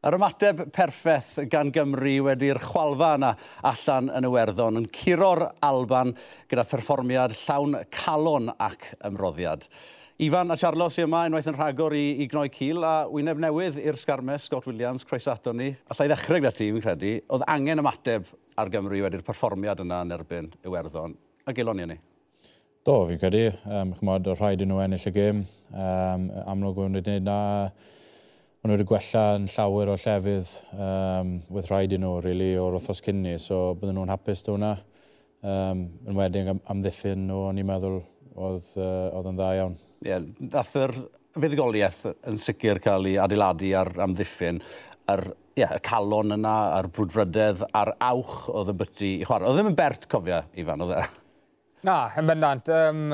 Yr ymateb perffaith gan Gymru wedi'r chwalfa yna allan yn Iwerddon yn curo'r Alban gyda pherfformiad llawn calon ac ymroddiad. Ifan a Charles i yma unwaith yn rhagor i, i gnoi cil a wyneb newydd i'r sgarmes Scott Williams croesato ni. Alla i ddechrau gyda ti, fi'n credu, oedd angen ymateb ar Gymru wedi'r perfformiad yna yn erbyn Iwerddon. A gelon ni ni. Do, fi'n credu. Um, chymod, rhaid i nhw ennill y gêm. Um, amlwg wedi'n gwneud na maen nhw wedi gwella yn llawer o llefydd um, with rhaid i nhw, really, o'r wrthos cynni, so bydden nhw'n hapus dy hwnna. Um, yn wedyn am, amddiffyn nhw, o'n i'n meddwl, oedd, uh, oedd yn dda iawn. Ie, yeah, nath yr fuddugoliaeth yn sicr cael ei adeiladu ar amddiffyn, ar yeah, y calon yna, a'r brwdfrydedd, a'r awch oedd yn byty i chwarae. Oedd ddim yn bert, cofia, Ifan, oedd e? Na, yn bendant. Um,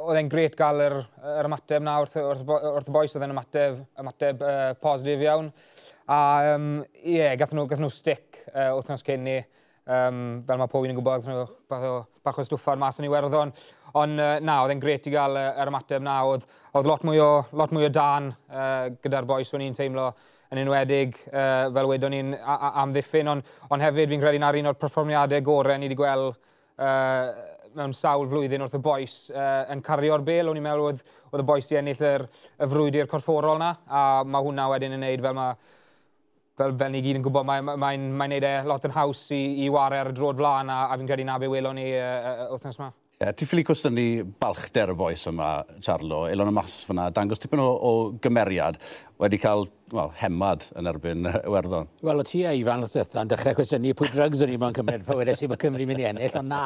oedd e'n gret gael yr, yr ymateb na wrth, wrth, wrth y boes oedd e'n ymateb, ymateb uh, positif iawn. A ie, um, yeah, gath nhw, gath nhw stick uh, wythnos cyn ni. Um, fel mae pob un yn gwybod, gath nhw bach o, bach o stwffan mas yn Iwerddon. Ond uh, na, oedd e'n gret i gael uh, yr ymateb na. Oedd, oedd lot, mwy o, lot mwy o dan uh, gyda'r boes o'n i'n teimlo yn enwedig uh, fel wedon ni'n amddiffyn, ond on hefyd fi'n credu na'r un o'r perfformiadau gorau ni wedi gweld uh, mewn sawl flwyddyn wrth y boes uh, yn cario'r bel. O'n i'n meddwl oedd, oedd y boes i ennill yr, y frwydi'r corfforol yna, a mae hwnna wedyn yn neud fel mae fel, fel ni gyd yn gwybod, mae'n mae, mae, mae neud e lot yn haws i, i wario ar y drod flaen, a, a fi'n credu na be welon ni uh, uh, wythnos yma. Yeah, Ti'n ffili cwestiynu balchder y boes yma, Charlo, Elon y Mas fyna, dangos tipyn o, o gymeriad wedi cael well, hemad yn erbyn Iwerddon. Wel, o ti a Ifan wrth yn dechrau cwestiynu pwy drugs o'n i mewn Cymru, pa wedes i bod Cymru mynd i ennill, ond na,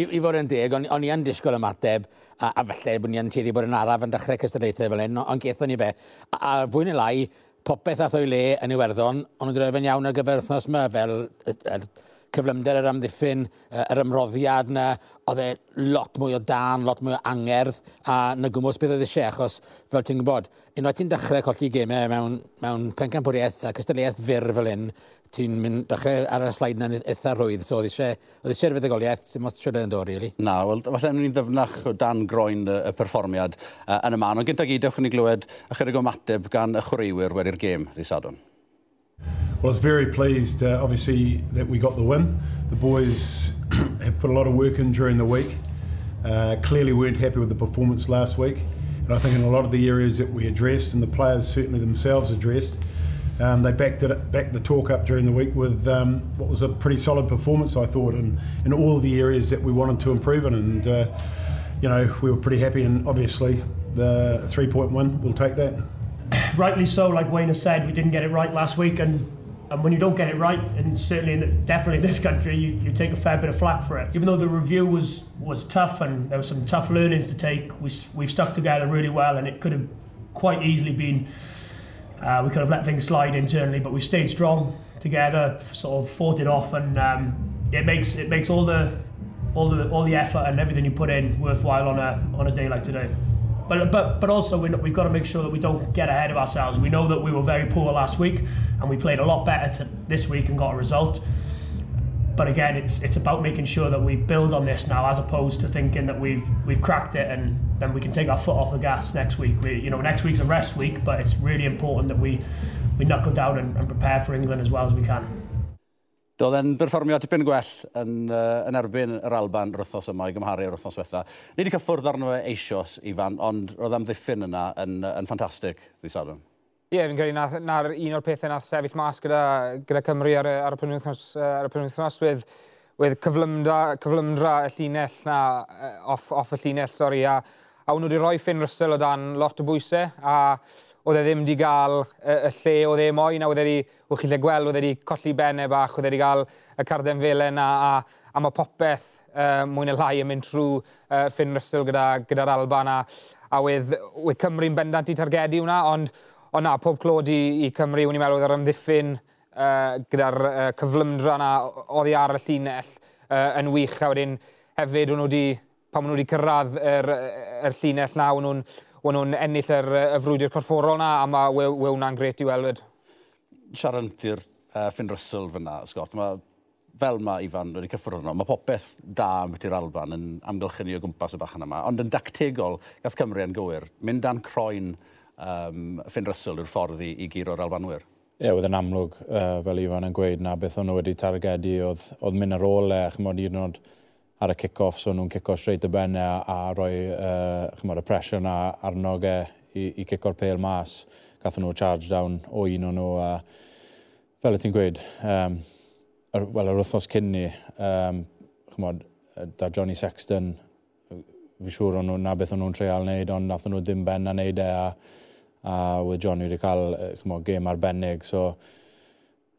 i, i fod yn deg, o'n, on i yn disgwyl ymateb, a, a felly bod ni yn teddi bod yn araf yn dechrau cystadlaethau fel hyn, ond gethon ni be. A, a fwy neu lai, popeth ath o'i le yn Iwerddon, ond nhw'n drefyn iawn ar gyfer wythnos yma fel er, er, cyflymder yr amddiffyn, yr ymroddiad yna, oedd e lot mwy o dan, lot mwy o angerdd, a na gwmwys beth oedd eisiau, achos fel ti'n gwybod, unwaith ti'n dechrau colli gemau mewn, mewn pencampwriaeth a cystadleuaeth fyr fel un, ti'n mynd dechrau ar y slaid yna'n e- eitha rwydd, so oedd eisiau, oedd eisiau'r feddygoliaeth, sy'n modd siwrdd yn dod, really. Na, wel, falle ni'n ddefnach o dan groen y, y perfformiad uh, yn y man, ond gyntaf gyd, ewch ni glywed ychydig o mateb gan y chwaraewyr wedi'r gêm, ddisadwn. Well, I was very pleased, uh, obviously, that we got the win. The boys have put a lot of work in during the week. Uh, clearly weren't happy with the performance last week. And I think in a lot of the areas that we addressed, and the players certainly themselves addressed, um, they backed, it, backed the talk up during the week with um, what was a pretty solid performance, I thought, in, in all of the areas that we wanted to improve in. And, uh, you know, we were pretty happy, and obviously the three point win, we'll take that rightly so, like Wayne has said, we didn't get it right last week, and and when you don't get it right, and certainly in the, definitely in this country, you, you take a fair bit of flack for it. Even though the review was was tough and there were some tough learnings to take, we we've stuck together really well, and it could have quite easily been. Uh, we could have let things slide internally, but we stayed strong together, sort of fought it off, and um, it makes it makes all the all the all the effort and everything you put in worthwhile on a on a day like today. But, but, but also we've got to make sure that we don't get ahead of ourselves. We know that we were very poor last week and we played a lot better to, this week and got a result. But again, it's it's about making sure that we build on this now, as opposed to thinking that we've we've cracked it and then we can take our foot off the gas next week. We, you know, next week's a rest week, but it's really important that we we knuckle down and, and prepare for England as well as we can. Doedd e'n berfformio tipyn gwell yn, uh, yn erbyn yr Alban yr wythnos yma i gymharu yr wythnos wetha. Ni wedi cyffwrdd arno fe eisios, Ifan, ond roedd am ddiffyn yna yn, yn ffantastig, ddi sadwn. Ie, yeah, fi'n credu na'r na, un o'r pethau nath sefyll mas gyda, gyda Cymru ar ar y penwythnos, ar y penwythnos wedd, wedd cyflymdra, cyflymdra y llinell na, off, off y llinell, sori, a, a nhw wedi rhoi Finn Russell o dan lot o bwysau, a oedd e ddim wedi cael y, y lle oedd e moyn, a oedd e wedi, wrth chi lle gweld, oedd e wedi colli benne bach, oedd e wedi cael y carden felen, a, a, a mae popeth uh, mwy neu lai yn mynd trwy uh, Finn Russell gyda'r gyda, gyda Alban, a, a wedd, wedd Cymru'n bendant i targedu hwnna, ond ond na, pob clod i, i Cymru, wna'n i meddwl oedd yr ymddiffyn uh, gyda'r uh, cyflymdra na oddi ar y llinell uh, yn wych, a wedyn hefyd nhw wedi, pan maen nhw wedi cyrraedd yr, yr llinell na, nhw'n o'n nhw'n ennill yr, y frwydr corfforol na, a mae we, we hwnna'n gret i welwyd. Siarantir uh, Finn Russell fyna, Scott, mae fel mae Ifan wedi cyffwrdd arno, mae popeth da am byty'r Alban yn amgylchynu o gwmpas y bachan yma, ond yn dactegol gath Cymru yn gywir. Mynd dan croen um, Finn Russell yw'r ffordd i, i giro'r Albanwyr. Ie, yeah, oedd yn amlwg, uh, fel Ifan yn gweud, na beth o'n nhw wedi targedu oedd, oedd mynd ar ôl e, chymod un oed ar y kick-off, so nhw'n kick-off straight y benne a, a rhoi uh, y pressure na ar nogau i, i kick-o'r pêl mas. Gathen nhw charge down o un o'n nhw a fel y ti'n gweud, um, er, wel, yr wythnos cyn ni, um, chymod, da Johnny Sexton, fi siŵr o'n nhw na beth o'n nhw'n treial wneud, ond nath nhw ddim ben a wneud e, a, a wedi Johnny wedi cael chymod, gêm arbennig, so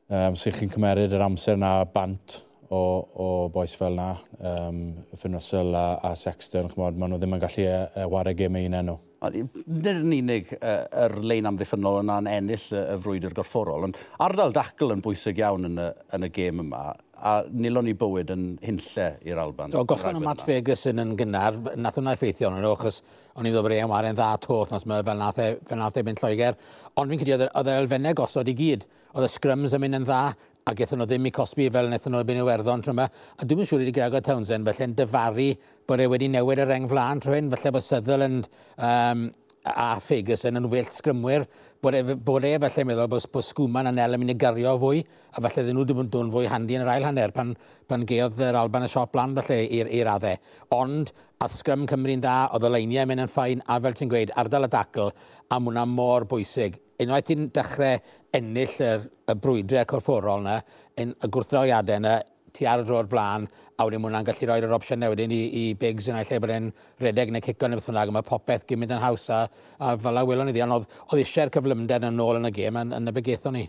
um, sy'ch chi'n cymeryd yr amser na bant, o, o boes fel na, um, Finn Russell a, a Sexton, chmod, maen nhw ddim yn gallu e, e, wario gym ein enw. Nid yn unig yr uh, lein amddiffynol yna'n ennill y, y frwydr gorfforol, ond ardal dacl yn bwysig iawn yn y, yn y gêm yma, a nilon ni bywyd yn hunlle i'r Alban. O, gollon o Matt Vegas yn yn gynnar, nath hwnna effeithio ond nhw, achos o'n i'n ddod breu am waren dda toth, nos mae fel nath e, fel nath e mynd Lloegr, ond fi'n credu oedd e- yr elfennau gosod i gyd, oedd y scrums yn mynd yn dda, a gethon nhw ddim i cosbi fel wnaethon nhw ebyn Iwerddon tro yma, a dwi'n siŵr i Gregor Townsend felly'n dyfaru bod e wedi newid yr eng flaen tro hyn, felly bod Sutherland um, a Ferguson yn wyllt sgrymwyr, bod e, bod e felly meddwl bod, bod Sgwman a Nel yn mynd i gario fwy, a felly ddyn nhw wedi bod yn fwy handi yn yr ail hanner pan, pan geodd yr Alban y siop blan felly i'r raddau. Ond, a sgrym Cymru'n dda, oedd y leiniau mynd yn ffain, a fel ti'n gweud, ardal y dacl, a mwna mor bwysig unwaith ti'n dechrau ennill yr, y brwydrau corfforol yna, y gwrthdrawiadau yna, ti ar y dro'r flaen, a wedyn mwynhau'n gallu rhoi'r yr opsiynau wedyn i, i bigs yna, lle bod e'n redeg neu cico neu beth bynnag, mae popeth gymryd yn haws, a, a fel a welon ni ddian, oedd, oedd eisiau'r cyflymder yn ôl yn y gêm yn, yn y bygetho ni.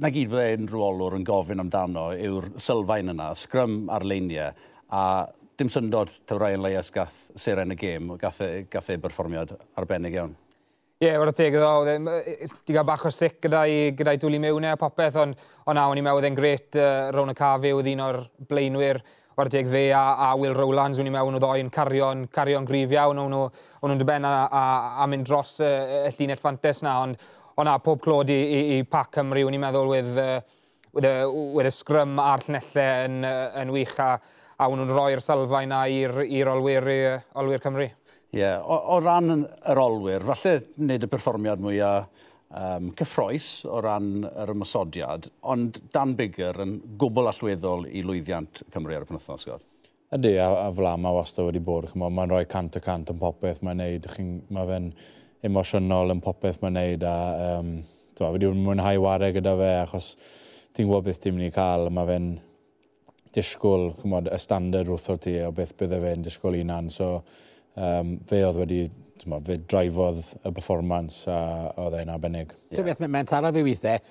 Na gyd bod e'n rwolwr yn gofyn amdano yw'r sylfaen yna, sgrym ar leiniau, a dim syndod taw Ryan Leias gath seren y gêm, gath e, gath e berfformiad arbennig iawn. Ie, yeah, wrth teg iddo, di gael bach o sic gyda i, gyda i dwlu mewn e a popeth, ond on na, o'n i'n meddwl e'n gret uh, rown y cafe oedd un o'r blaenwyr wrth teg fe a, a Will Rowlands, o'n i'n meddwl nhw ddoi'n cario'n cario grif iawn, o'n nhw'n dyben a, a, a, mynd dros y, y llunet ffantes na, ond on na, pob clod i, i, i Pac Cymru, o'n i'n meddwl with, uh, with, a, with a sgrym a'r llnellau yn, yn wych a, a nhw'n rhoi'r sylfaen na i'r olwyr, olwyr Cymru. Ie, yeah. o, o ran yr olwyr, falle wneud y perfformiad mwyaf um, cyffroes o ran yr ymysodiad, ond Dan Bigger yn gwbl allweddol i lwyddiant Cymru ar y penwthnos, Scott. Ydy, a, a flam a wastad wedi bod. Mae'n rhoi cant y cant yn popeth mae'n neud. Mae fe'n emosiynol yn popeth mae'n neud. A, um, dwi wedi mwynhau wario gyda fe, achos ti'n gwybod beth ti'n mynd i cael. Mae fe'n disgwyl chymod, y standard wrth o ti o beth bydde fe'n disgwyl unan. So, um, fe oedd wedi ma, fe draifodd y performance a oedd e'n arbennig. Yeah. Dwi'n meddwl, mae'n taro fi weithiau,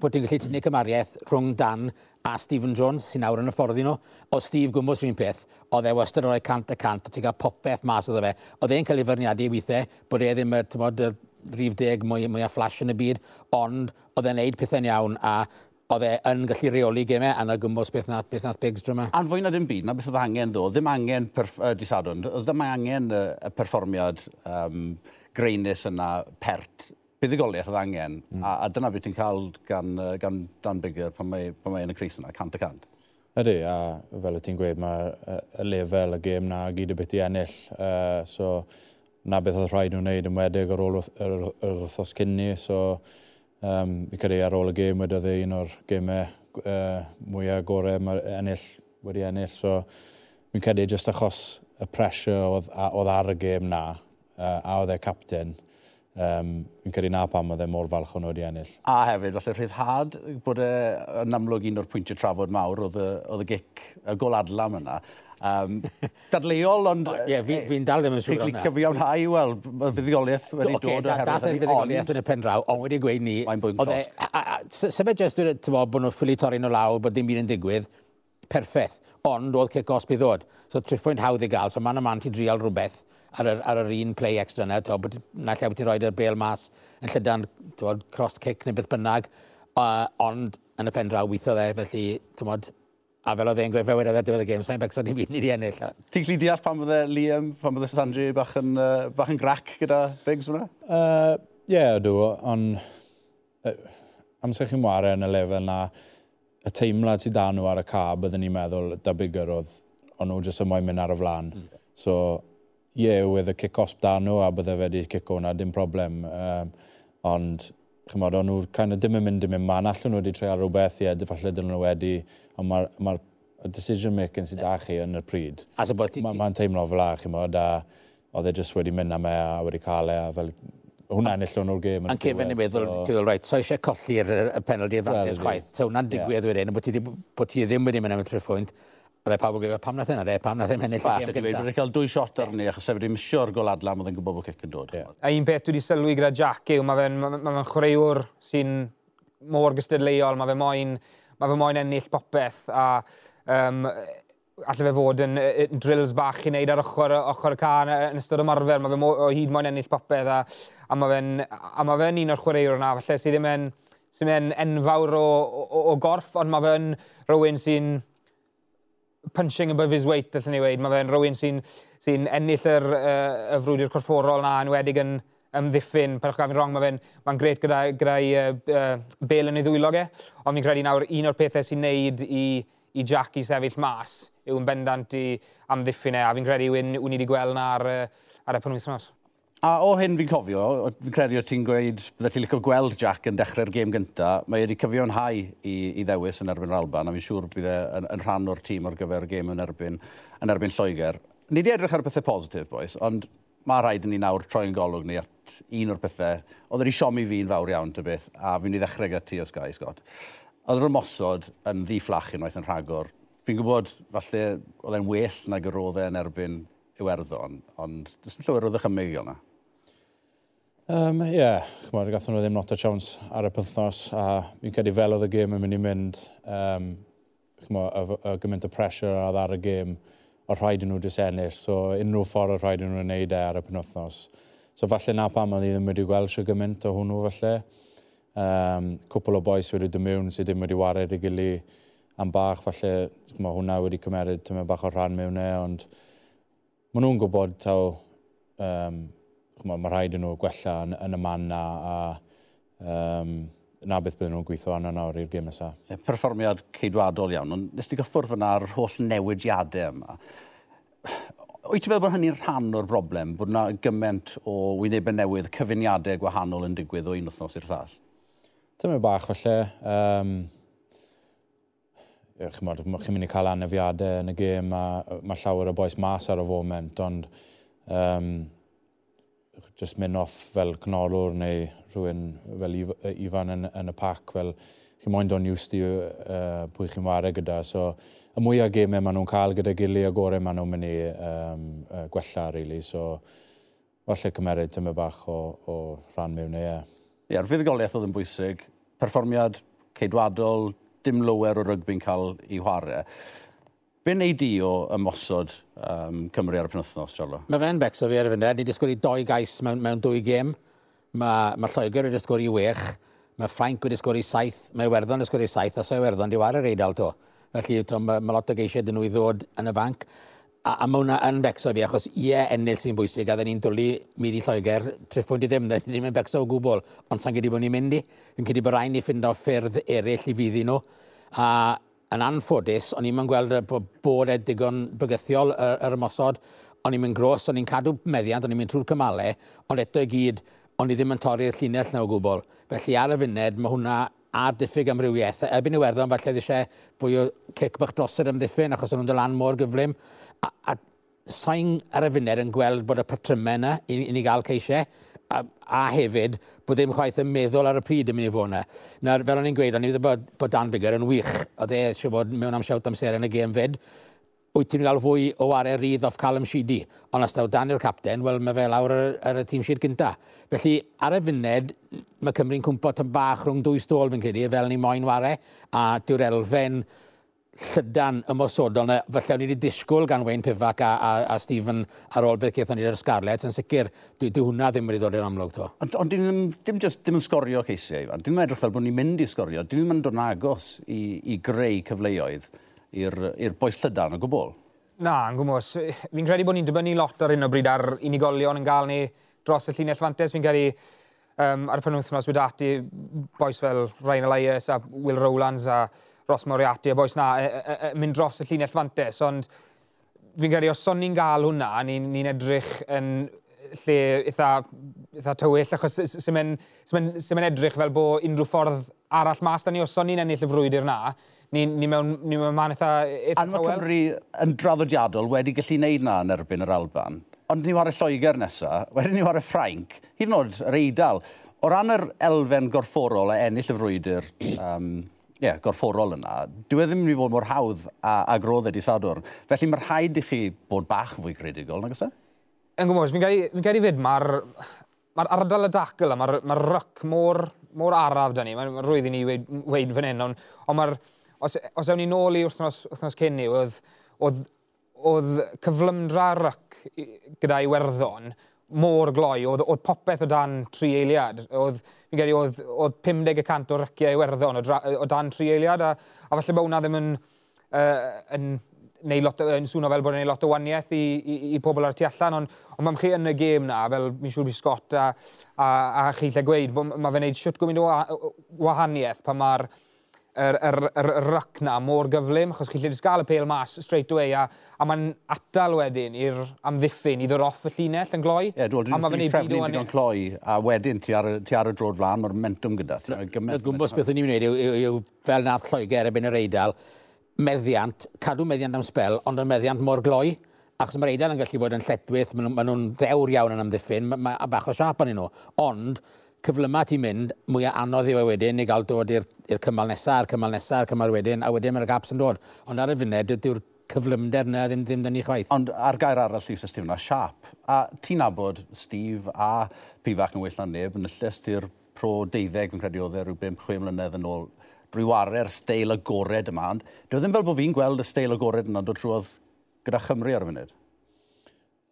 bod ti'n gallu tynnu cymariaeth rhwng Dan a Stephen Jones sy'n nawr yn y ffordd nhw. O Steve Gwmbos rhywun peth, oedd e wastad o'r cant a cant, o ti'n cael popeth mas oedd fe. Oedd e'n cael ei fyrniadu weithiau, bod e ddim y, tymod, y rhif deg mwy, mwy a flash yn y byd, ond oedd e'n neud pethau'n iawn a oedd e yn gallu reoli gemau a na gymwys beth nath, beth nath Biggs drwy'ma. E. A'n fwy na dim byd, na beth oedd angen ddo, ddim angen uh, disadwn, ddim angen y, y perfformiad um, greinus yna pert buddigoliaeth oedd angen, mm. a, a dyna beth ti'n cael gan, gan Dan Bigger pan mae, pan mae yn y Cris yna, cant y cant. Ydy, a fel y ti'n gweud, mae y lefel y gêm na gyd y beth i ennill. Uh, so, na beth oedd rhaid nhw'n wneud yn wedig ar ôl yr wythnos cynni. So, Um, fi credu ar ôl y gêm wedi dde un o'r gymau uh, mwyaf gorau mae ennill wedi ennill. So, fi'n credu jyst achos y pressure oedd, oedd ar y gêm na, uh, a oedd e captain, um, fi'n credu na pam oedd e mor falch o'n wedi ennill. A hefyd, falle rhyddhad bod e yn amlwg un o'r pwyntiau trafod mawr oedd y, oedd y gic, y gol adlam yna, Um, dadleuol, ond... Ie, yeah, fi'n fi dal ddim yn siŵr o'na. Fi'n cyfiawnhau, wel, y fuddigoliaeth wedi okay, dod oherwydd herwydd hynny. fuddigoliaeth yn y pen draw, ond wedi gweud ni... Mae'n bwynt cost. E, Sefyd jyst dwi'n tymod bod nhw'n ffili torri nhw lawr, bod dim byd yn digwydd, perffaith, ond oedd cic os bydd ddod. So triffwynt hawdd i gael, so man a man ti drial rhywbeth ar yr, ar yr un play extra yna, to, bod, na lle bod ti'n rhoi'r bel mas yn llydan cross kick neu beth bynnag, uh, ond yn y pen draw weithio dde, felly, ti'n A fel oedd e'n gweud, fe wedodd ar diwedd y gêm, sa'n becso ni byd ni di ennill. Ti'n gallu deall pan fydde Liam, pan fydde Sandri bach yn, uh, bach yn grac gyda Biggs fyna? Ie, uh, yeah, dw, ond uh, amser chi'n wario yn y lefel na, y teimlad sydd dan nhw ar y ca, byddwn ni'n meddwl, da bigger oedd, ond nhw jyst yn moyn mynd ar y flan. Mm. So, ie, yeah, wedd y kick-osp dan nhw, a bydde fe wedi cico hwnna, dim problem. Um, ond, chymod, o'n nhw'n kind of ddim yn mynd i mynd man, allan nhw wedi treial rhywbeth, ie, yeah, falle dyn nhw wedi, ond mae'r ma decision making sydd â chi yn y pryd. As a bod ti... Mae'n ma teimlo fel a, chymod, a oedd e jyst wedi mynd am e a wedi cael e, a fel hwnna ennill o'n o'r gêm. Yn cefn i meddwl, so... ti'n rhaid, so eisiau colli'r penalty advantage chwaith. So hwnna'n digwydd wedyn, bod ti ddim wedi mynd am y triffwynt. A fe pawb yn gwybod pam nath yna, de, pam nath yna ennill y gêm gyda. Roedd cael dwy shot arni, achos sef wedi misio'r gol adlam oedd yn gwybod bod cic yn dod. A un peth dwi wedi sylwi gyda Jack yw, mae fe'n ma, ma chwaraewr sy'n môr gystadleuol, mae fe moyn, mae fe moyn ennill popeth, a um, allai fe fod yn, yn drills bach i wneud ar ochr, ochr y can yn ystod ymarfer, mae fe mo, o hyd moyn ennill popeth, a, a mae fe'n ma fe un o'r chwaraewr yna, falle sydd ddim yn, sydd ddim yn enfawr o, o, o, gorff, ond mae fe'n rhywun sy'n punching above his weight, allwn ni weid. Mae fe'n rhywun sy'n sy ennill yr, uh, y frwydr corfforol na, yn wedig yn ymddiffyn, perwch gafin rong, mae fe'n ma gret gyda, gyda uh, uh, bel yn ei ddwylog e, ond fi'n credu nawr un o'r pethau sy'n neud i, i Jack i sefyll mas yw'n bendant i amddiffyn e, a fi'n credu yw'n wedi gweld na ar, ar y penwythnos. A o hyn fi'n cofio, fi'n credu o ti'n gweud bydde ti'n licio gweld Jack yn dechrau'r gêm gyntaf, mae wedi cyfio'nhau i, i ddewis yn erbyn yr Alban, a fi'n siŵr bydd e yn, yn, rhan o'r tîm ar gyfer y gêm yn erbyn, yn erbyn Lloegr. Ni wedi edrych ar y pethau positif, boys, ond mae rhaid i ni nawr troi'n golwg ni at un o'r pethau. Oedd wedi siomi fi'n fawr iawn, dy beth, a fi'n i ddechrau gyda ti o Sky Scott. Oedd yr ymosod yn ddi fflach unwaith yn rhagor. Fi'n gwybod, falle, oedd e'n well nag yr oedd yn erbyn Iwerddon, ond dys yn llawer o ddychymig o'na. Um, Ie, yeah, chymod, gathen nhw ddim not a chance ar y pythnos, a fi'n credu fel oedd y gêm yn mynd i mynd, um, chymod, y, y gymaint o pressure oedd ar y gêm, o rhaid nhw dys ennill, so unrhyw ffordd o rhaid nhw'n wneud e ar y penwthnos. So falle na pam oedd i ddim wedi gweld sy'n gymaint o hwnnw falle. Um, cwpl o boes wedi dod mewn sydd ddim wedi wared i gili am bach, falle mae hwnna wedi cymeryd tymed bach o rhan mewn e, ond maen nhw'n gwybod taw, um, mae rhaid yn nhw gwella yn, yn y man na, a um, na beth bydden nhw'n gweithio arno nawr i'r gym nesaf. Yeah, perfformiad ceidwadol iawn, ond nes ti gyffwrdd fyna ar holl newidiadau yma. Wyt ti'n meddwl bod hynny'n rhan o'r broblem, bod yna gymaint o wynebau newydd, cyfuniadau gwahanol yn digwydd o un wythnos i'r llall? Dyma bach falle. Um, chymod, chi'n mynd i cael anafiadau yn y gêm a mae llawer o boes mas ar y foment, ond um, just mynd off fel cnorwr neu rhywun fel Ifan yn, yn y pac, fel chi'n moyn do'n iws i uh, pwy chi'n wario gyda. So, y mwy o gemau maen nhw'n cael gyda gili a gorau maen nhw'n mynd i um, uh, gwella, really. So, falle cymeryd tymau bach o, o rhan mewn neu e. Ie, yeah, fuddugoliaeth oedd yn bwysig. Perfformiad ceidwadol, dim lower o rygbi'n cael ei chwarae. Be wneud di o ymosod um, Cymru ar y penwthnos, Charlo? Mae fe'n becso fi ar y funud. Ni wedi sgwri doi gais mewn, mewn dwy gêm. Mae, mae Lloegr wedi sgwri wech. Mae Ffrainc wedi sgwri saith. Mae Iwerddon wedi sgwri saith. Os mae Iwerddon di war yr eidl to. Felly mae, mae lot o geisiau dyn nhw i ddod yn y banc. A, a mae hwnna yn becso fi, achos ie, ennill sy'n bwysig, a dda ni'n dwlu myd i Lloegr, triffwyd i ddim, dda ni ddim yn becso o gwbl, ond sa'n gyda bod ni'n mynd i. Fi'n cydi bod rhaid ni ffind o ffyrdd eraill i fyddi nhw. A yn anffodus, o'n i'n gweld bod e digon bygythiol yr, yr ymosod, o'n i'n mynd gros, o'n i'n cadw meddiant, o'n i'n mynd trwy'r cymalau, ond eto i gyd, o'n i ddim yn torri'r llinell na o gwbl. Felly ar y funed, mae hwnna a'r diffyg amrywiaeth. Erbyn Iwerddon, falle eisiau fwy o cic bach dros yr ymddiffyn, achos o'n nhw'n dylan mor gyflym a, a sain ar y funed yn gweld bod y patrymau yna i, i ni gael ceisiau, a, a hefyd bod ddim chwaith yn meddwl ar y pryd yn mynd i fod yna. Nawr, fel o'n i'n gweud, o'n i wedi bod, bod Dan Bigger yn wych, oedd e eisiau bod mewn am siawt amser yn y gêm fyd, wyt ti'n cael fwy o are rydd off Callum Sheedy, ond os daw Dan i'r capten, wel mae fe lawr ar, ar y tîm Sheed gynta. Felly, ar y funed, mae Cymru'n cwmpo tan bach rhwng dwy stôl fy'n credu, fel ni moyn ware, a dyw'r elfen llydan ymosodol na falle ni wedi disgwyl gan Wayne Pifac a, a, a Stephen ar ôl beth gaethon ni'r Scarlett yn sicr, dwi, dwi hwnna ddim wedi dod i'r amlwg to. Ond on, dim, dim, just, dim yn sgorio ceisiau, Iwan. Dim yn edrych fel bod ni'n mynd i sgorio, dim yn dod yn agos i, i greu cyfleoedd i'r boes llydan o gwbl. Na, yn gwmwys. Fi'n credu bod ni'n dibynnu lot ar hyn o bryd ar unigolion yn gael ni dros y llinell fantes. Fi'n credu um, ar y penwthnos wedi ati boes fel Ryan Elias a Will Rowlands a Ross Moriarty a boes na e, e, e, mynd dros y llinell fantes, ond fi'n credu os son ni'n gael hwnna, ni'n ni, edrych yn lle eitha, eitha tywyll, achos sy'n mynd edrych fel bod unrhyw ffordd arall mas da ni, os son ni'n ennill y frwydr na, ni, ni mewn, ni mewn man eitha, eitha Anwa tawel. Cymru yn draddodiadol wedi gallu wneud na yn erbyn yr Alban, ond ni war y Lloegr nesaf, wedyn ni war y Ffrainc, hyd yn oed yr Eidal. O ran yr elfen gorfforol a ennill y frwydr, um, yeah, gorfforol yna, dwi e ddim yn mynd i fod mor hawdd a a agrodd ydi e sadwr. Felly mae'r rhaid i chi bod bach fwy credigol, nag ysaf? Yn gwybod, fi'n gael, i fyd, mae'r mae'r ardal y dacl a mae'r mae ryc mor, mor araf da ni. Mae'n rwydd i ni weid, weid fan hyn, ond on mae'r... Os, os ewn ni nôl i wrthnos, wrthnos cyn ni, oedd, oedd, oedd cyflymdra ryc gyda'i werddon, mor gloi, oedd, oedd popeth o dan tri eiliad. Oedd, fi'n gedi, oedd, oedd 50% o ryciau Iwerddon o, o dan tri eiliad, a, a falle bod hwnna ddim yn, uh, yn, neu lot, yn swno fel bod yn ei lot o waniaeth i, i, i pobl ar tu allan, ond on, mae'n chi yn y gêm na, fel mi'n siŵr bydd Scott a, a, a chi lle gweud, mae fe'n gwneud siwt gwmynd o wahaniaeth pan mae'r yr, yr, yr, yr ryc na mor gyflym, achos chi'n lledys gael y pêl mas straight away, a, a mae'n atal wedyn i'r amddiffyn i ddod off y llinell yn gloi. Ie, yeah, dwi'n dwi'n trefnu byd o'n cloi, a wedyn ti ar, ti ar y drod flan, mae'r momentum gyda. Y gwmbos beth o'n i'n gwneud yw, yw, fel nath Lloegr ebyn yr Eidal, meddiant, cadw meddiant am spel, ond yn meddiant mor gloi achos mae'r Eidal yn gallu bod yn lledwyth, maen nhw'n ma nhw ddewr iawn yn amddiffyn, mae ma, bach o siap yn nhw. Ond, cyflyma ti'n mynd, mwyaf anodd yw e wedyn i gael dod i'r cymal nesaf, a'r cymal nesaf, a'r cymal wedyn, a wedyn mae'r gaps yn dod. Ond ar y funud, dyw'r cyflymder yna ddim ddim dyn ni chwaith. Ond ar gair arall lliws Steve yna, siap. A ti'n nabod Steve a Pifac yn well na neb, yn y llestyr pro deuddeg, yn credu oedd e rhyw 5-6 mlynedd yn ôl, drwy wario'r steil agored yma. Ond dwi ddim fel bod fi'n gweld y steil agored yna dod trwodd gyda Chymru ar y funud.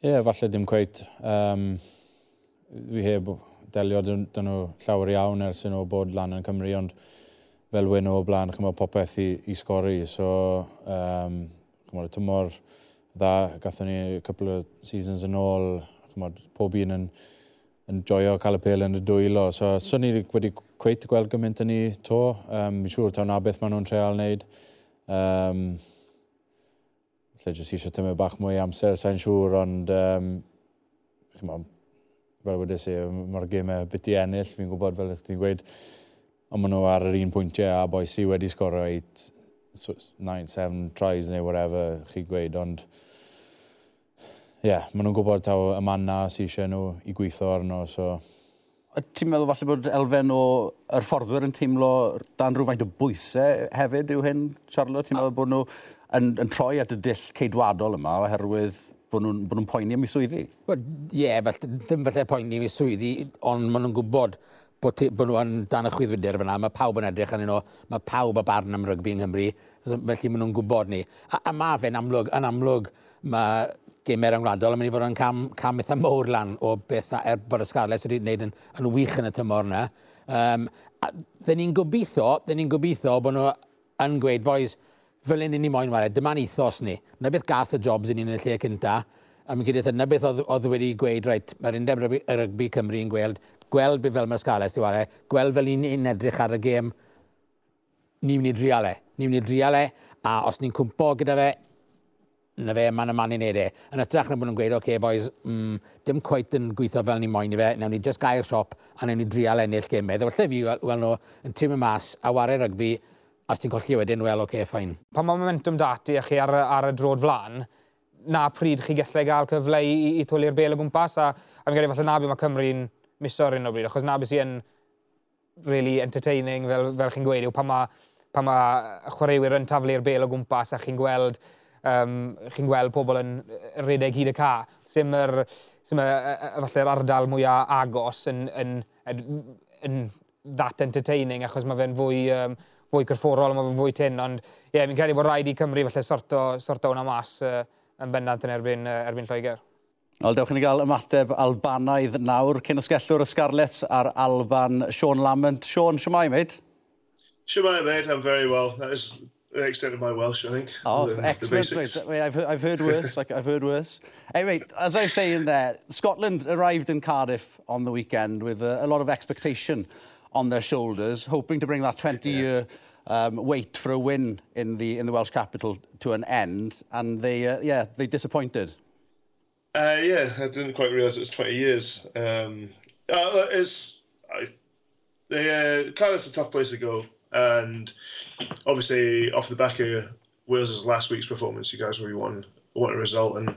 Ie, yeah, falle dim cweith. Um, fi heb delio dyn, nhw llawer iawn ers nhw bod lan yn Cymru, ond fel wyn o blaen, chymod popeth i, i sgori. So, um, chymod, y tymor dda, gathon ni couple of seasons yn ôl, chymod, pob un yn, yn joio cael y pel yn y dwylo. So, so ni wedi cweit gweld gymaint yn ni to. Um, Mi'n siŵr tawn a beth maen nhw'n treol wneud. Um, Lle jyst eisiau tymau bach mwy amser, sa'n siŵr, ond um, chymod, fel wedi si, mae'r gemau beth i ennill, fi'n gwybod fel ych ti'n gweud, ond maen nhw ar yr un pwyntiau a boi si wedi sgorio 8, 9, 7 tries neu whatever chi'n gweud, ond ie, yeah, maen nhw'n gwybod taw y man na sy'n eisiau nhw i gweithio arno, so... Ti'n meddwl falle bod elfen o yr fforddwyr yn teimlo dan rhywfaint o bwysau hefyd yw hyn, Charlotte? Ti'n meddwl bod nhw yn, yn troi at y dill ceidwadol yma oherwydd bod nhw'n nhw poeni am ei swyddi? Wel, ie, yeah, fel, ddim falle poeni am ei swyddi, ond maen nhw'n gwybod bod, bod nhw yn dan y chwyddwydr fyna. Mae pawb yn edrych yn nhw, mae pawb a barn am rygbi yng Nghymru, felly maen nhw'n gwybod ni. A, a mae fe'n amlwg, yn amlwg, mae gemau'r ymwladol yn mynd i fod yn cam, cam eitha mowr lan o beth er bod y Scarlets wedi gwneud yn, yn wych yn y tymor yna. Um, a, dyn ni'n gobeithio, dyn ni'n gobeithio bod nhw yn gweud, boys, fel un i ni moyn wario, dyma'n ethos ni. Na beth gath y jobs i ni yn y lle cynta, a mi'n gyda na beth oedd, oedd wedi gweud, reit, mae'r undeb rygbi Cymru yn gweld, gweld beth fel mae'r sgales di wario, gweld fel un i'n edrych ar y gêm, ni'n mynd i driale. Ni'n mynd i driale, a os ni'n cwmpo gyda fe, na fe, mae'n y man i wneud e. Yn ytrach na bod nhw'n gweud, oce, okay, boys, mm, dim cweit yn gweithio fel ni moyn i fe, newn ni just gael siop a newn ni drial ennill gymau. Ddew allai fi wel, wel nhw yn tîm y mas a wario rygbi Os ti'n colli wedyn, wel, oce, okay, ffain. Pan mae momentum dati a chi ar, ar y drod flan, na pryd chi gallu gael cyfle i, i, i twli'r bel o gwmpas, a, a fi'n credu falle na mae Cymru'n miso ar un o bryd, achos na sy'n really entertaining, fel, fel chi'n gweud, yw pan mae pa ma chwaraewyr yn taflu'r bel o gwmpas a chi'n gweld um, chi'n gweld pobl yn redeg hyd y ca. Sym yr, sym y, falle'r ardal mwyaf agos yn, yn, yn, yn that entertaining achos mae fe'n fwy um, fwy corfforol, mae fe'n fwy tyn, ond ie, yeah, fi'n credu bod rhaid i Cymru falle sorto, sorto hwnna mas uh, yn bennant yn erbyn, uh, erbyn Lloegr. Wel, dewch i ni gael ymateb Albanaidd nawr, cyn ysgellwr y Scarlets a'r Alban, Sean Lamont. Sean, siwmai, mate? Siwmai, mate, I'm very well. That is the extent of my Welsh, I think. Oh, the, excellent, the mate. Wait, I've, I've heard worse, like, I've heard worse. Anyway, as I was saying there, Scotland arrived in Cardiff on the weekend with a, a lot of expectation on their shoulders, hoping to bring that 20-year um, wait for a win in the in the Welsh capital to an end, and they uh, yeah they disappointed. Uh, yeah, I didn't quite realise it was 20 years. Um, uh, it's, I, they, uh, Cardiff's a tough place to go, and obviously off the back of Wales' last week's performance, you guys really want want a result and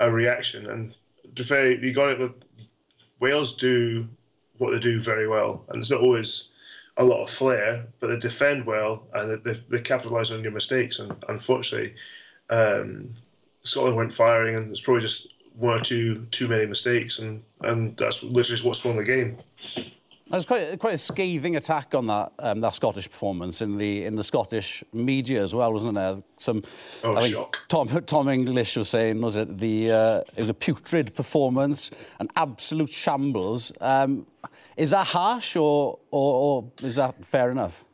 a reaction. And to very, you got it. Wales do what they do very well, and it's not always a lot of flair, but they defend well and they, they, capitalise on your mistakes. And unfortunately, um, Scotland went firing, and it's probably just one or two too many mistakes, and and that's literally what's won the game. There's quite, quite a scathing attack on that um, that Scottish performance in the in the Scottish media as well, wasn't there? Some oh, I shock. Tom Tom English was saying was it the uh, it was a putrid performance, an absolute shambles. Um, is that harsh or, or, or is that fair enough?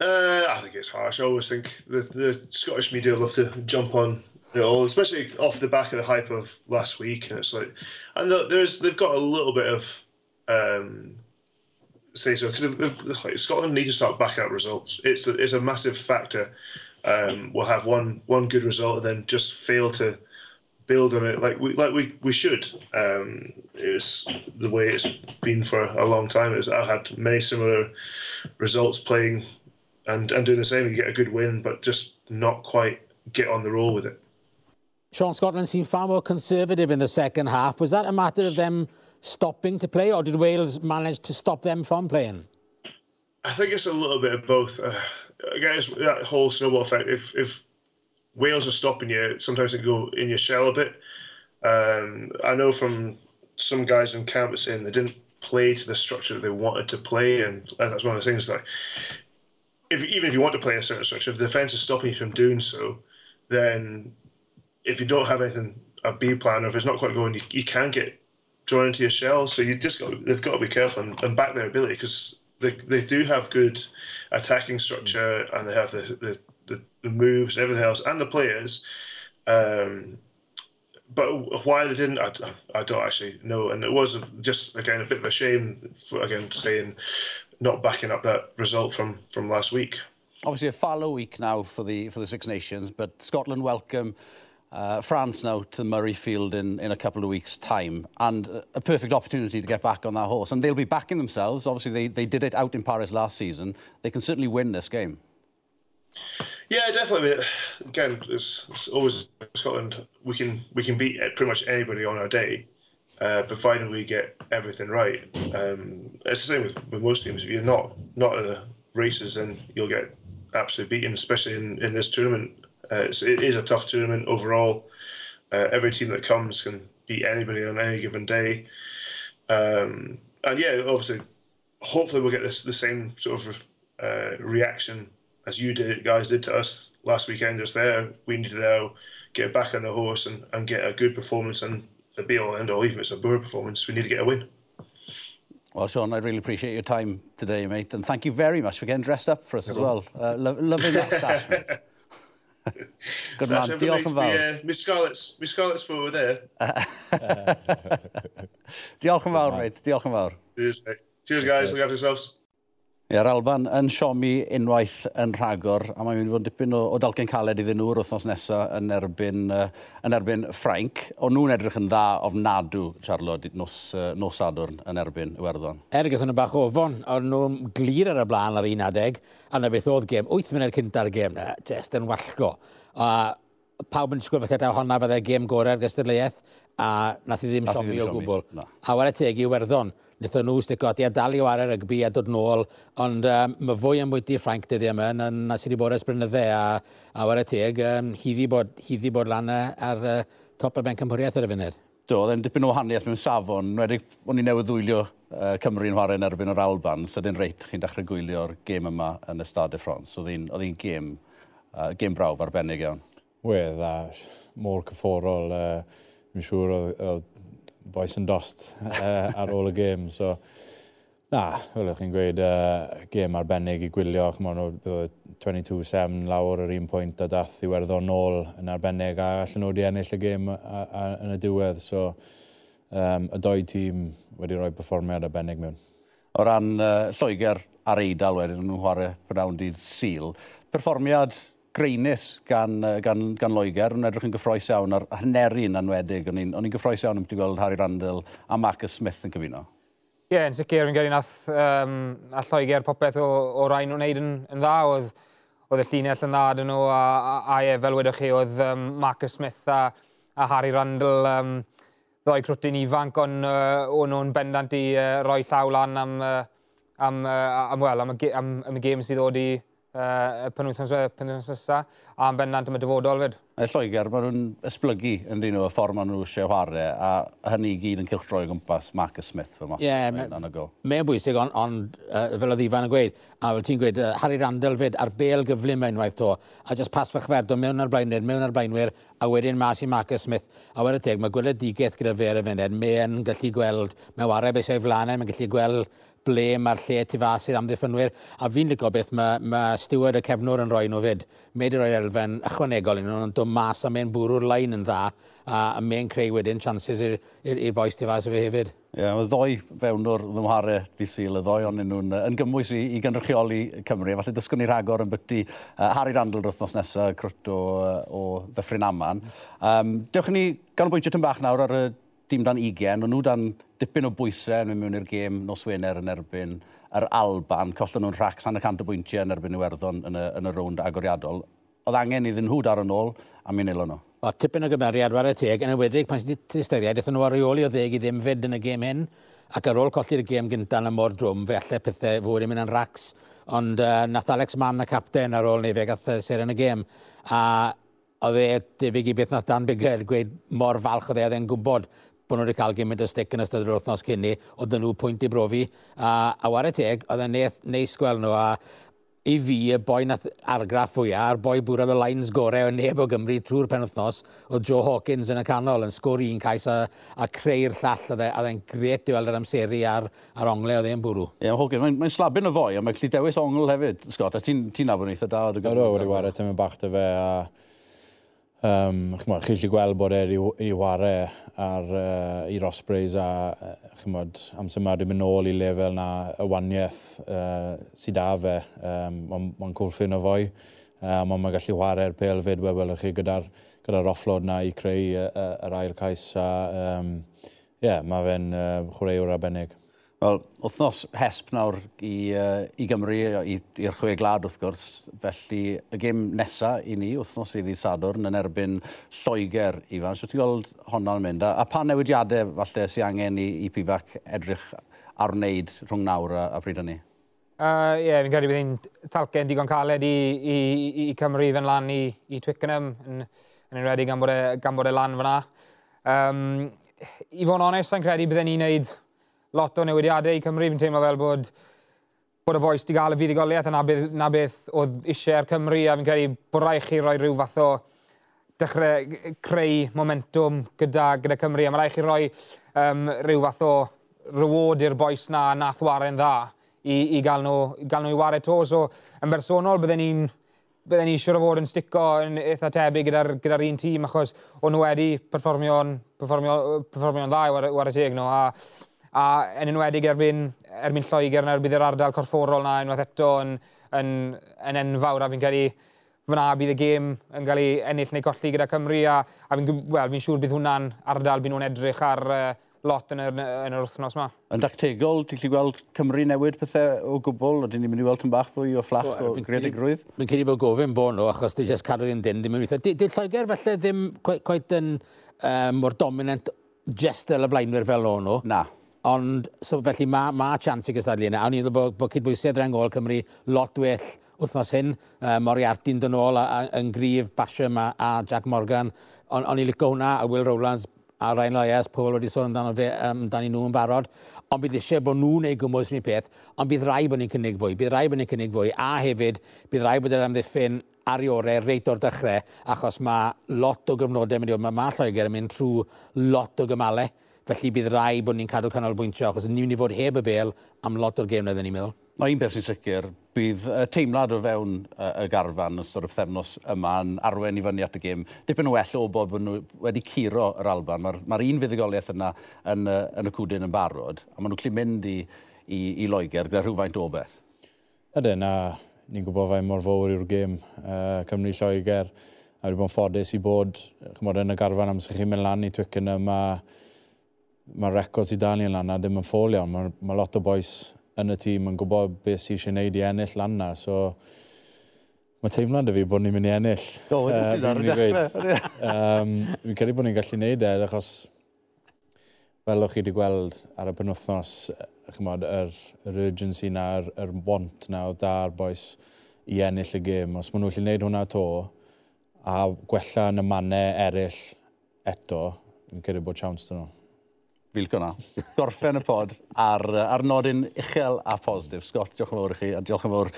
Uh, I think it's harsh. I always think the, the Scottish media love to jump on it all, especially off the back of the hype of last week. And it's like, and there's they've got a little bit of um, say so because Scotland need to start backing up results. It's a, it's a massive factor. Um, we'll have one one good result and then just fail to build on it like we like we, we should. Um, it's the way it's been for a long time. Is I've had many similar results playing and and doing the same. You get a good win, but just not quite get on the roll with it. Sean Scotland seemed far more conservative in the second half. Was that a matter of them stopping to play, or did Wales manage to stop them from playing? I think it's a little bit of both. Uh, I guess that whole snowball effect. If if Wales are stopping you, sometimes they go in your shell a bit. Um, I know from some guys in camp saying they didn't play to the structure that they wanted to play, and that's one of the things that if even if you want to play a certain structure, if the defence is stopping you from doing so, then if you don't have anything a B plan, or if it's not quite going, you, you can get drawn into your shell. So you just got they've got to be careful and, and back their ability because they, they do have good attacking structure and they have the, the, the, moves and everything else and the players. Um, but why they didn't, I, I don't actually know. And it was just again a bit of a shame for again saying not backing up that result from from last week. Obviously, a fallow week now for the for the Six Nations, but Scotland welcome uh, France now to Murrayfield in, in a couple of weeks' time, and a perfect opportunity to get back on that horse. And they'll be backing themselves. Obviously, they, they did it out in Paris last season. They can certainly win this game. Yeah, definitely. Again, it's, it's always Scotland. We can we can beat pretty much anybody on our day, uh, provided we get everything right. Um, it's the same with, with most teams. If you're not not in the races, then you'll get absolutely beaten, especially in, in this tournament. Uh, it's, it is a tough tournament overall. Uh, every team that comes can beat anybody on any given day. Um, and yeah, obviously, hopefully we'll get this the same sort of uh, reaction as you did, guys did to us last weekend. Just there, we need to now get back on the horse and, and get a good performance and the be all end all. Even if it's a poor performance, we need to get a win. Well, Sean, I really appreciate your time today, mate, and thank you very much for getting dressed up for us as well. Uh, lo loving that stash, mate. Good man, diolch yn fawr. Uh, Miss Scarlett's for there. diolch yn fawr, mate. Diolch yn fawr. Cheers, mate. Cheers, guys. Look after yourselves. Ia'r Alban yn siomi unwaith yn rhagor, a mae'n mynd i fod yn dipyn o, o dalgen caled iddyn nhw'r wythnos nesaf yn erbyn, uh, yn erbyn Ffrainc. O'n nhw'n edrych yn dda ofnadw, Charlotte, nos, uh, nos Sadwrn yn erbyn Iwerddon. Er gyda nhw bach ofon, o'n nhw'n glir ar y blaen ar un adeg, a na beth oedd gem, 8 munud cynta'r gem na, jyst yn wallgo. A pawb yn disgwyl falle da honna fydde'r gem gorau'r gystadleuaeth, a nath i ddim siomi o gwbl. A wara teg i Iwerddon. Nethon nhw stico ti a dal i war rygbi a dod nôl, ond um, mae fwy am wyty Frank dyddi yma, na, na sydd wedi bod ers brynydde a, a war y teg, um, hyddi bod, hyddi bod lan ar uh, top y ben cymhwriaeth ar y funud. Do, oedd e'n dipyn o wahaniaeth mewn safon. Wedig, o'n i newydd ddwylio uh, Cymru yn chwarae yn erbyn o'r Alban, so dyn reit chi'n dechrau gwylio'r gêm yma yn y Stade de France. Oedd hi'n gêm, uh, gêm brawf arbennig iawn. Wedd, a môr cyfforol. Uh, Mi'n siŵr oedd boes yn dost uh, ar ôl y gêm. So, na, fel ych chi'n gweud, uh, gêm arbennig i gwylio. Chymon, 22-7 lawr yr un pwynt a dath i werddon nôl yn arbennig a allan nhw wedi ennill y gêm yn y diwedd. So, um, y doi tîm wedi rhoi performiad arbennig mewn. O ran uh, Lloegr ar Eidal wedyn nhw'n chwarae prynawn dydd Sil, perfformiad greinus gan, gan, gan Loegr. Yn edrych yn gyffroes iawn ar hynerin anwedig. O'n i'n gyffroes iawn yn gweld Harry Randall a Marcus Smith yn cyfuno. Ie, yeah, yn sicr, yn gyrru nath um, a Lloegr popeth o, o rhain nhw'n neud yn, yn dda. Oedd, oedd y llinell yn dda dyn nhw, a, a, a ie, fel wedwch chi, oedd um, Marcus Smith a, a Harry Randall um, ddoi crwtyn ifanc, ond uh, o'n nhw'n bendant i uh, roi llaw lan am, uh, am, uh, am, well, am, am, am, am y gêm sydd oedd i uh, penwythnos wythnos wedi, pan wythnos nesaf, bennant am y dyfodol fyd. Y Lloegr, maen nhw'n esblygu yn dyn nhw y ffordd maen nhw eisiau chwarae, a hynny i gyd yn cilchdroi o gwmpas Marcus Smith fel mas. Ie, yeah, mae'n bwysig, ond on, uh, fel oedd Ifan yn gweud, a fel ti'n gweud, uh, Harry Randall fyd, ar bel gyflym unwaith to, a jyst pas fachferdo mewn ar blaenwyr, mewn ar blaenwyr, a wedyn mas i Marcus Smith. A wedyn teg, mae gweledigaeth gyda fe ar y fened, e, mae'n gallu gweld, mae'n warau beth sef flanau, mae'n gallu gweld ble mae'r lle tu fas i'r amddiffynwyr. A fi'n licio beth mae, mae steward y cefnwr yn rhoi nhw fyd. Mae wedi rhoi elfen ychwanegol yn nhw'n dod mas a mae'n bwrw'r lain yn dda a, a mae'n creu wedyn chances i'r boes tu fas y fe hefyd. Ie, yeah, mae ddoi fewn o'r ddymharau di syl, y ddoi ond nhw'n yn gymwys i, i gynrychioli Cymru. Falle dysgwn ni rhagor yn byty uh, Harry Randall yr wythnos nesaf, crwt o, o Ddyffryn Aman. Um, dewch ni ganolbwyntio tyn bach nawr ar y dim dan 20, ond nhw dan dipyn o bwysau yn mynd mewn i'r gêm nos Wener yn erbyn yr Alban, collen nhw'n rhac san y cant o bwyntiau yn erbyn Iwerddon yn y, yn y rownd agoriadol. Oedd angen iddyn nhw dar yn ôl a mi nilo nhw. O, tipyn o gymeriad ar y teg, yn ywedig pan sydd wedi ysteriad, eithon nhw ar reoli o ddeg i ddim fyd yn y gêm hyn, ac ar ôl colli'r gêm gyntaf yn y mor drwm, fe allai pethau fod yn mynd yn racs, ond uh, nath Alex Mann y capten ar ôl neu fe gath ser yn y gêm, a oedd e debyg i beth nath Dan Bigger gweud mor falch oedd e oedd e'n gwybod bod nhw wedi cael gymaint o stick yn ystod yr wythnos cynni, oedd nhw pwynt i brofi. A, a war y teg, oedd e'n neis gweld nhw. A i fi, y boi nath argraff fwyaf, a'r boi bwrodd y lines gorau o neb o Gymru trwy'r penwthnos, oedd Joe Hawkins yn y canol yn sgwr un cais a, a creu'r llall, a e'n gret i weld yr amseru a'r, ar ongle oedd e'n bwrw. Ie, yeah, Hawkins, mae'n mae slabyn y fwy, a mae'n gallu dewis ongl hefyd, Scott, a ti'n ti nabod eitha da? O, wedi wario, ti'n mynd bach dy fe, a Um, chymod, chi eisiau gweld bod e i, i wario ar, uh, i'r Ospreys a chymod, amser yma dwi'n mynd nôl i lefel na y waniaeth uh, sydd â fe. Um, Mae'n ma cwrffin o fwy. Um, ond mae'n gallu chwarae'r pel fyd, wel, welwch chi, gyda'r gyda offload na i creu yr ail cais. A, um, yeah, mae fe'n uh, chwaraewr arbennig. Wel, wythnos hesp nawr i, uh, i Gymru, i'r chwe glad wrth gwrs. Felly, y gêm nesaf i ni, wythnos i ddi Sadwrn, yn erbyn Lloegr, Ifan. Sio ti'n gweld honna'n mynd? A, a pa newidiadau falle sy'n angen i, i Pifac edrych ar wneud rhwng nawr a, a pryd hynny? Ie, uh, yeah, fi'n credu bydd hi'n talcen digon caled i, i, i, i Cymru fe'n lan i, i Twickenham yn, yn enwedig gan bod e, gan bod e lan fyna. Um, I fod yn onest, sa'n credu bydden ni'n neud lot o newidiadau. Cymru fi'n teimlo fel bod, bod y boes wedi gael y fuddigoliaeth yna beth, na beth oedd eisiau ar Cymru a fi'n credu bod rai chi roi rhyw fath o dechrau creu momentum gyda, gyda Cymru a mae rai chi roi um, rhyw fath o reward i'r boes na nath waren dda i, i gael nhw, gael nhw i wario to. So, yn bersonol, bydden ni'n bydden ni siwr o fod yn stico yn eitha tebyg gyda'r gyda, un tîm achos o'n nhw wedi perfformio'n perfformio, perfformio dda i war, war y teg nhw a a yn enwedig erbyn, erbyn Lloegr na bydd yr ardal corfforol na unwaith eto yn, yn, yn enfawr a fi'n credu fyna bydd y gêm yn cael ei ennill neu colli gyda Cymru a, a fi'n well, fi siŵr bydd hwnna'n ardal bydd nhw'n edrych ar uh, lot yn yr, yn yr wythnos yma. Yn dactegol, ti'n gallu gweld Cymru newid pethau o gwbl, a dyn ni'n mynd i weld yn bach fwy o fflach o gredigrwydd? Fi'n credu bod gofyn bod nhw, achos dwi'n just cadw ddim dyn, ddim yn weithio. Dwi'n Lloegr felly ddim quite, quite yn um, mor dominant gestel y blaenwyr fel o'n nhw. Na. Ond, so felly mae ma chance i gystadlu yna. A ni ddweud bod, bod cydbwysedd Rengol Cymru lot well wythnos hyn. Uh, Moriarty'n dyn ôl yn grif Basham a, a Jack Morgan. Ond on i licio hwnna a Will Rowlands a Ryan Loyes, Paul wedi sôn amdano fe, amdano nhw yn barod, ond bydd eisiau bod nhw'n ei gwmwys ni peth, ond bydd rai bod ni'n cynnig fwy, bydd rai bod ni'n cynnig fwy, a hefyd bydd rai bod yr amddiffyn ar i orau reit o'r dechrau, achos mae lot o gyfnodau mynd i fod, mae ma Lloegr yn mynd trwy lot o gymalau, Felly bydd rai bod ni'n cadw canolbwyntio, achos ni'n mynd i fod heb y bel am lot o'r gêm na ni'n meddwl. Mae un beth sy'n sicr, bydd y teimlad o fewn y garfan ystod y pethefnos yma yn arwen i fyny at y gêm. Dipyn well o bod bod nhw wedi curo yr Alban. Mae'r ma, un fuddigoliaeth yna yn, yn y cwdyn yn barod, a maen nhw'n clu mynd i, i, i Loegr gyda rhywfaint o beth. Ydyn, a ni'n gwybod fe mor fawr yw'r gêm uh, Cymru Lloegr. A wedi bod yn ffodus i bod chymod, yn y garfan amser chi'n mynd lan i Twickenham a mae records i Daniel yna ddim yn ffolio, mae ma lot o boes yn y tîm yn gwybod beth sy'n eisiau gwneud i ennill lan na, so mae teimlad y fi bod ni'n mynd i ennill. Do, wedi ti ar y dechrau. um, fi'n credu bod ni'n gallu gwneud e, achos fel o'ch chi wedi gweld ar y penwthnos, chymod, yr, yr urgency na, yr, yr want na o dda'r boes i ennill y gêm. Os maen nhw'n gallu gwneud hwnna to, a gwella yn y mannau eraill eto, fi'n credu bod chawns dyn nhw bilco na. Gorffen y pod ar, ar nodyn uchel a positif. Scott, diolch yn fawr i chi, a diolch yn fawr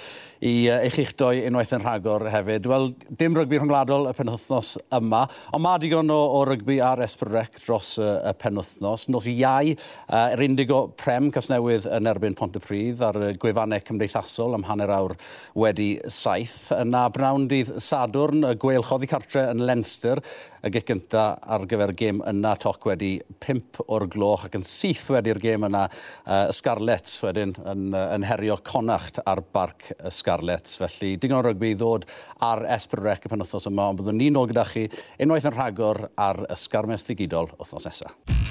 i uh, eich eich doi unwaith yn rhagor hefyd. Wel, dim rygbi rhwngwladol y penwthnos yma, ond mae digon o, o rygbi ar Esbrec dros uh, y penwthnos. Nos i iau, uh, yr indigo prem Casnewydd yn erbyn Pontypridd ar y gwefannau cymdeithasol am hanner awr wedi saith. Yna brawn dydd Sadwrn, y gweil choddi cartre yn Lenster, y gynt ar gyfer gêm yna toc wedi 5 o'r glo gloch ac yn syth wedi'r gêm yna uh, Scarlets wedyn yn, uh, yn herio conacht ar barc y Scarlets. Felly digon o rygbi ddod ar Esbrydrec y penwthnos yma, ond byddwn ni'n ôl gyda chi unwaith yn rhagor ar y sgarmes ddigidol wythnos nesaf.